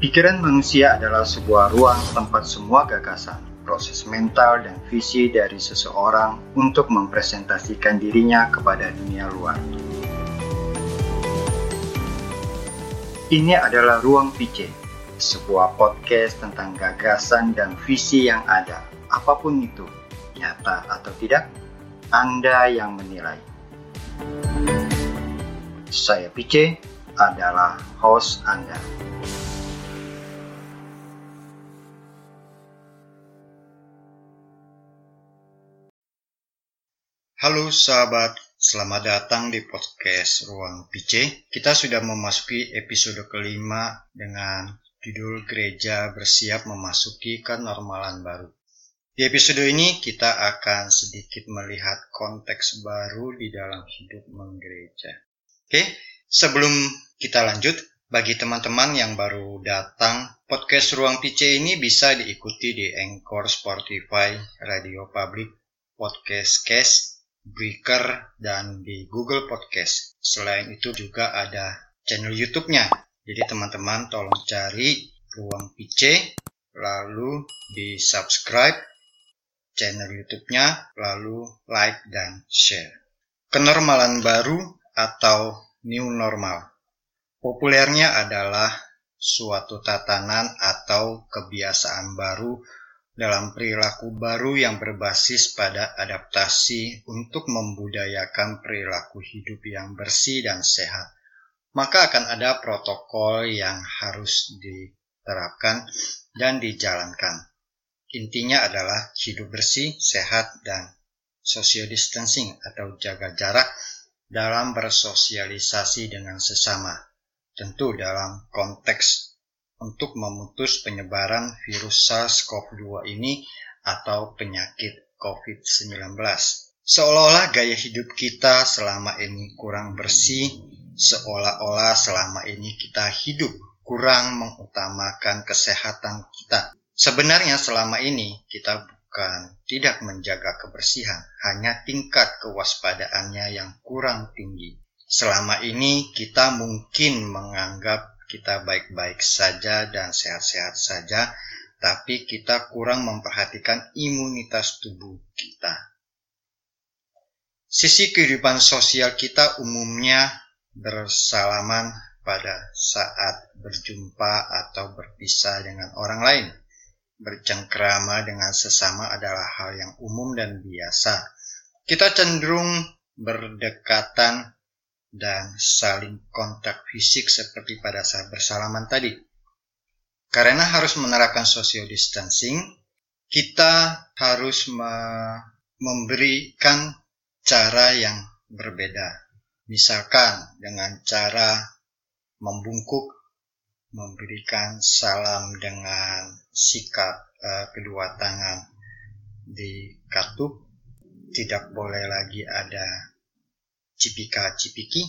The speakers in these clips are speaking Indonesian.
Pikiran manusia adalah sebuah ruang tempat semua gagasan, proses mental, dan visi dari seseorang untuk mempresentasikan dirinya kepada dunia luar. Ini adalah Ruang PC, sebuah podcast tentang gagasan dan visi yang ada, apa pun itu, nyata atau tidak, Anda yang menilai. Saya PC adalah host Anda. Halo sahabat, selamat datang di podcast Ruang PC. Kita sudah memasuki episode kelima dengan judul Gereja Bersiap Memasuki Kenormalan Baru. Di episode ini kita akan sedikit melihat konteks baru di dalam hidup menggereja. Oke, sebelum kita lanjut, bagi teman-teman yang baru datang, podcast Ruang PC ini bisa diikuti di Anchor, Spotify, Radio Public, Podcast Cast, Breaker, dan di Google Podcast. Selain itu juga ada channel YouTube-nya. Jadi teman-teman tolong cari Ruang PC, lalu di subscribe channel YouTube-nya, lalu like dan share. Kenormalan baru atau new normal. Populernya adalah suatu tatanan atau kebiasaan baru dalam perilaku baru yang berbasis pada adaptasi untuk membudayakan perilaku hidup yang bersih dan sehat, maka akan ada protokol yang harus diterapkan dan dijalankan. Intinya adalah hidup bersih, sehat, dan social distancing atau jaga jarak dalam bersosialisasi dengan sesama, tentu dalam konteks untuk memutus penyebaran virus SARS-CoV-2 ini atau penyakit COVID-19. Seolah-olah gaya hidup kita selama ini kurang bersih, seolah-olah selama ini kita hidup kurang mengutamakan kesehatan kita. Sebenarnya selama ini kita bukan tidak menjaga kebersihan, hanya tingkat kewaspadaannya yang kurang tinggi. Selama ini kita mungkin menganggap kita baik-baik saja dan sehat-sehat saja, tapi kita kurang memperhatikan imunitas tubuh kita. Sisi kehidupan sosial kita umumnya bersalaman pada saat berjumpa atau berpisah dengan orang lain. Bercengkrama dengan sesama adalah hal yang umum dan biasa. Kita cenderung berdekatan dan saling kontak fisik seperti pada saat bersalaman tadi. Karena harus menerapkan social distancing, kita harus me memberikan cara yang berbeda. Misalkan dengan cara membungkuk, memberikan salam dengan sikap uh, kedua tangan di katup, tidak boleh lagi ada cipika-cipiki,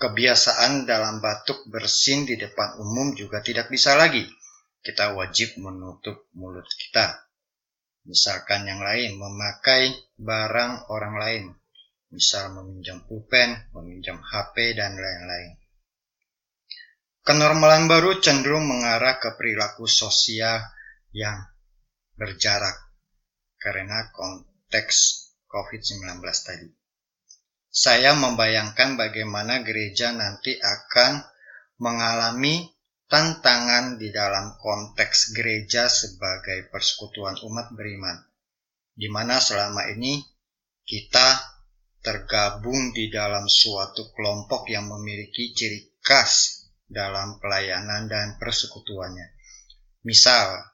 kebiasaan dalam batuk bersin di depan umum juga tidak bisa lagi. Kita wajib menutup mulut kita. Misalkan yang lain, memakai barang orang lain. Misal meminjam pulpen, meminjam HP, dan lain-lain. Kenormalan baru cenderung mengarah ke perilaku sosial yang berjarak karena konteks COVID-19 tadi. Saya membayangkan bagaimana gereja nanti akan mengalami tantangan di dalam konteks gereja sebagai persekutuan umat beriman, di mana selama ini kita tergabung di dalam suatu kelompok yang memiliki ciri khas dalam pelayanan dan persekutuannya. Misal,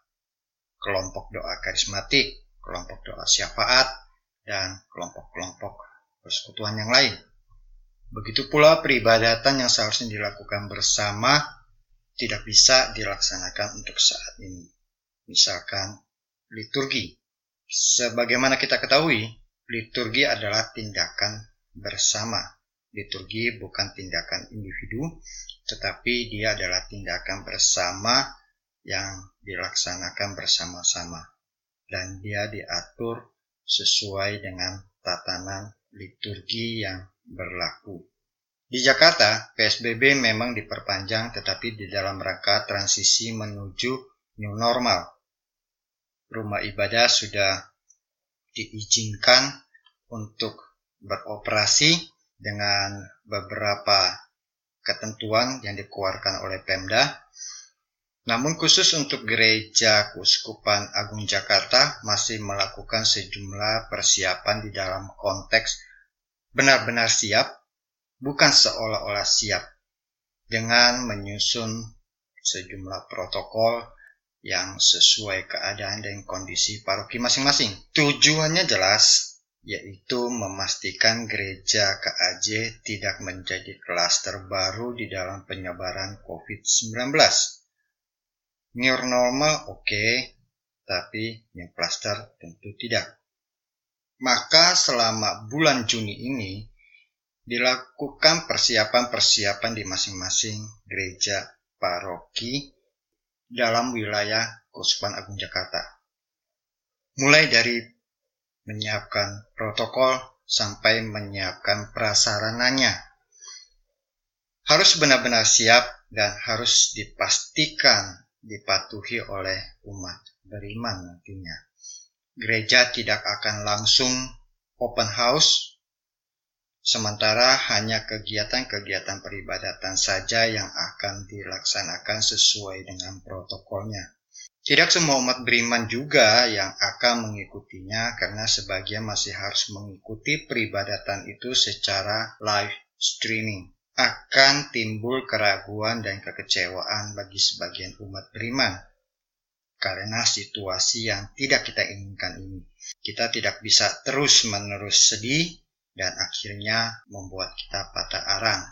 kelompok doa karismatik, kelompok doa syafaat, dan kelompok-kelompok persekutuan yang lain. Begitu pula peribadatan yang seharusnya dilakukan bersama tidak bisa dilaksanakan untuk saat ini. Misalkan liturgi. Sebagaimana kita ketahui, liturgi adalah tindakan bersama. Liturgi bukan tindakan individu, tetapi dia adalah tindakan bersama yang dilaksanakan bersama-sama. Dan dia diatur sesuai dengan tatanan liturgi yang berlaku. Di Jakarta, PSBB memang diperpanjang tetapi di dalam rangka transisi menuju new normal. Rumah ibadah sudah diizinkan untuk beroperasi dengan beberapa ketentuan yang dikeluarkan oleh Pemda. Namun khusus untuk gereja Kuskupan Agung Jakarta masih melakukan sejumlah persiapan di dalam konteks benar-benar siap bukan seolah-olah siap dengan menyusun sejumlah protokol yang sesuai keadaan dan kondisi paroki masing-masing. Tujuannya jelas, yaitu memastikan gereja KAJ tidak menjadi klaster baru di dalam penyebaran COVID-19. New normal oke, okay, tapi new cluster tentu tidak. Maka selama bulan Juni ini, dilakukan persiapan-persiapan di masing-masing gereja paroki dalam wilayah Kuspan Agung Jakarta. Mulai dari menyiapkan protokol sampai menyiapkan prasarananya. Harus benar-benar siap dan harus dipastikan dipatuhi oleh umat beriman nantinya. Gereja tidak akan langsung open house Sementara hanya kegiatan-kegiatan peribadatan saja yang akan dilaksanakan sesuai dengan protokolnya. Tidak semua umat beriman juga yang akan mengikutinya karena sebagian masih harus mengikuti peribadatan itu secara live streaming. Akan timbul keraguan dan kekecewaan bagi sebagian umat beriman karena situasi yang tidak kita inginkan ini. Kita tidak bisa terus-menerus sedih dan akhirnya membuat kita patah arang.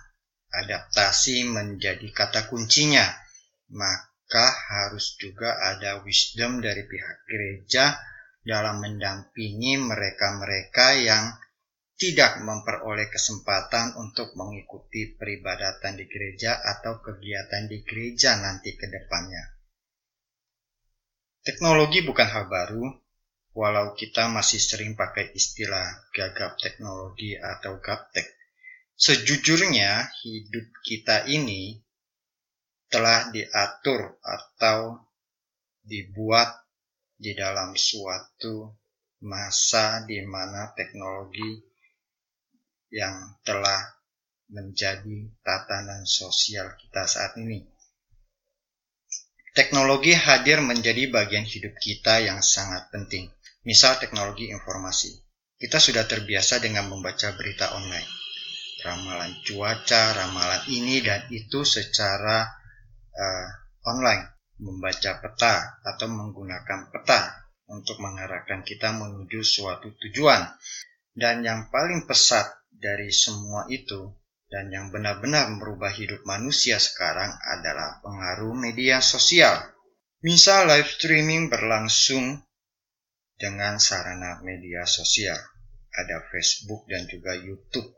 Adaptasi menjadi kata kuncinya, maka harus juga ada wisdom dari pihak gereja dalam mendampingi mereka-mereka yang tidak memperoleh kesempatan untuk mengikuti peribadatan di gereja atau kegiatan di gereja nanti ke depannya. Teknologi bukan hal baru, walau kita masih sering pakai istilah gagap teknologi atau gaptek. Sejujurnya hidup kita ini telah diatur atau dibuat di dalam suatu masa di mana teknologi yang telah menjadi tatanan sosial kita saat ini. Teknologi hadir menjadi bagian hidup kita yang sangat penting. Misal teknologi informasi. Kita sudah terbiasa dengan membaca berita online. Ramalan cuaca, ramalan ini dan itu secara uh, online. Membaca peta atau menggunakan peta untuk mengarahkan kita menuju suatu tujuan. Dan yang paling pesat dari semua itu dan yang benar-benar merubah hidup manusia sekarang adalah pengaruh media sosial. Misal live streaming berlangsung dengan sarana media sosial. Ada Facebook dan juga YouTube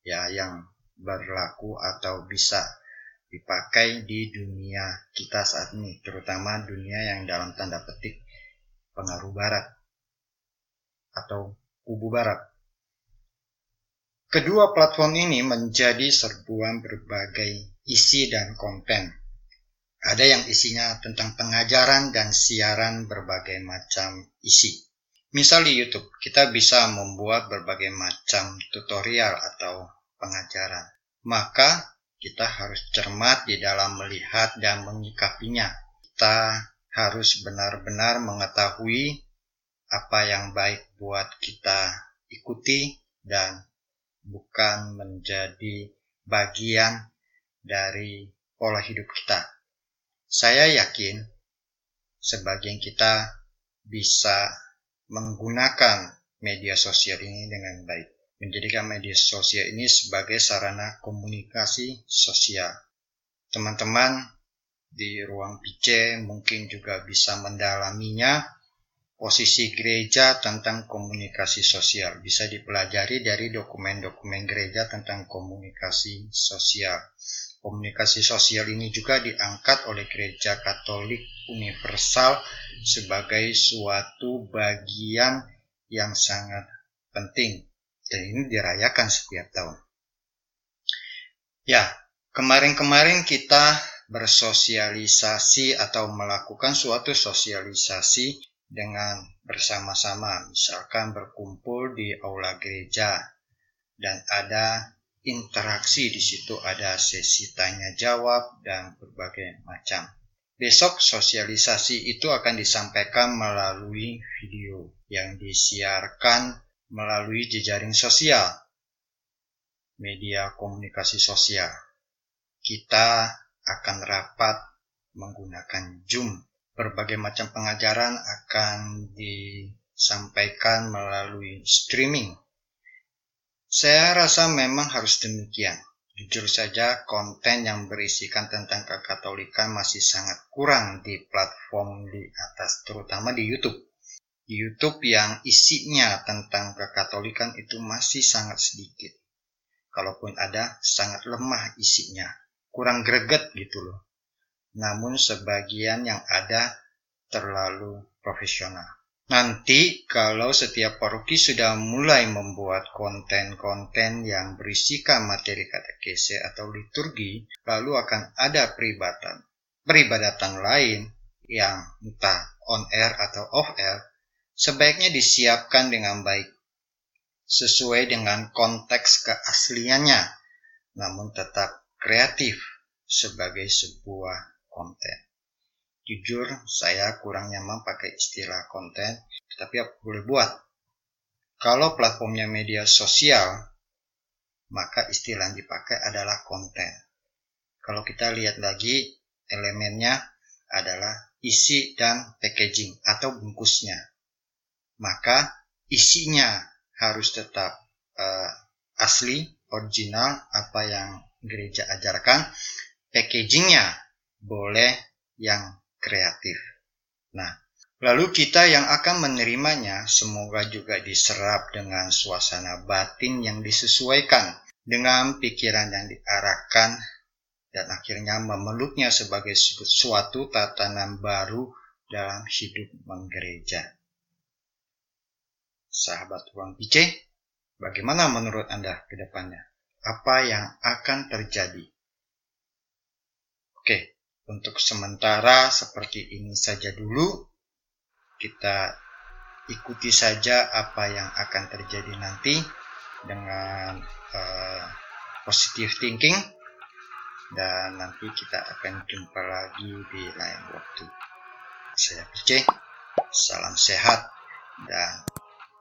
ya yang berlaku atau bisa dipakai di dunia kita saat ini, terutama dunia yang dalam tanda petik pengaruh barat atau kubu barat. Kedua platform ini menjadi serbuan berbagai isi dan konten. Ada yang isinya tentang pengajaran dan siaran berbagai macam isi. Misal di YouTube, kita bisa membuat berbagai macam tutorial atau pengajaran. Maka kita harus cermat di dalam melihat dan menyikapinya. Kita harus benar-benar mengetahui apa yang baik buat kita ikuti dan bukan menjadi bagian dari pola hidup kita. Saya yakin sebagian kita bisa menggunakan media sosial ini dengan baik. Menjadikan media sosial ini sebagai sarana komunikasi sosial. Teman-teman di ruang PC mungkin juga bisa mendalaminya posisi gereja tentang komunikasi sosial. Bisa dipelajari dari dokumen-dokumen gereja tentang komunikasi sosial. Komunikasi sosial ini juga diangkat oleh Gereja Katolik Universal sebagai suatu bagian yang sangat penting dan ini dirayakan setiap tahun. Ya, kemarin-kemarin kita bersosialisasi atau melakukan suatu sosialisasi dengan bersama-sama, misalkan berkumpul di aula gereja dan ada interaksi di situ ada sesi tanya jawab dan berbagai macam. Besok sosialisasi itu akan disampaikan melalui video yang disiarkan melalui jejaring sosial, media komunikasi sosial. Kita akan rapat menggunakan Zoom. Berbagai macam pengajaran akan disampaikan melalui streaming. Saya rasa memang harus demikian Jujur saja, konten yang berisikan tentang kekatolikan masih sangat kurang di platform di atas, terutama di YouTube. Di YouTube yang isinya tentang kekatolikan itu masih sangat sedikit. Kalaupun ada, sangat lemah isinya. Kurang greget gitu loh. Namun sebagian yang ada terlalu profesional. Nanti kalau setiap paroki sudah mulai membuat konten-konten yang berisikan materi katekese atau liturgi, lalu akan ada peribadatan. Peribadatan lain yang entah on air atau off air, sebaiknya disiapkan dengan baik, sesuai dengan konteks keasliannya, namun tetap kreatif sebagai sebuah konten. Jujur, saya kurang nyaman pakai istilah konten, tapi aku boleh buat. Kalau platformnya media sosial, maka istilah yang dipakai adalah konten. Kalau kita lihat lagi, elemennya adalah isi dan packaging atau bungkusnya. Maka isinya harus tetap uh, asli, original, apa yang gereja ajarkan. Packagingnya boleh yang kreatif. Nah, lalu kita yang akan menerimanya semoga juga diserap dengan suasana batin yang disesuaikan dengan pikiran yang diarahkan dan akhirnya memeluknya sebagai suatu tatanan baru dalam hidup menggereja. Sahabat Ruang PC, bagaimana menurut Anda ke depannya? Apa yang akan terjadi? Oke, untuk sementara seperti ini saja dulu. Kita ikuti saja apa yang akan terjadi nanti dengan uh, positive thinking dan nanti kita akan jumpa lagi di lain waktu. Saya PC, salam sehat dan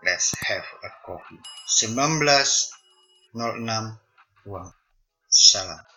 let's have a coffee. 1906 uang. Salam.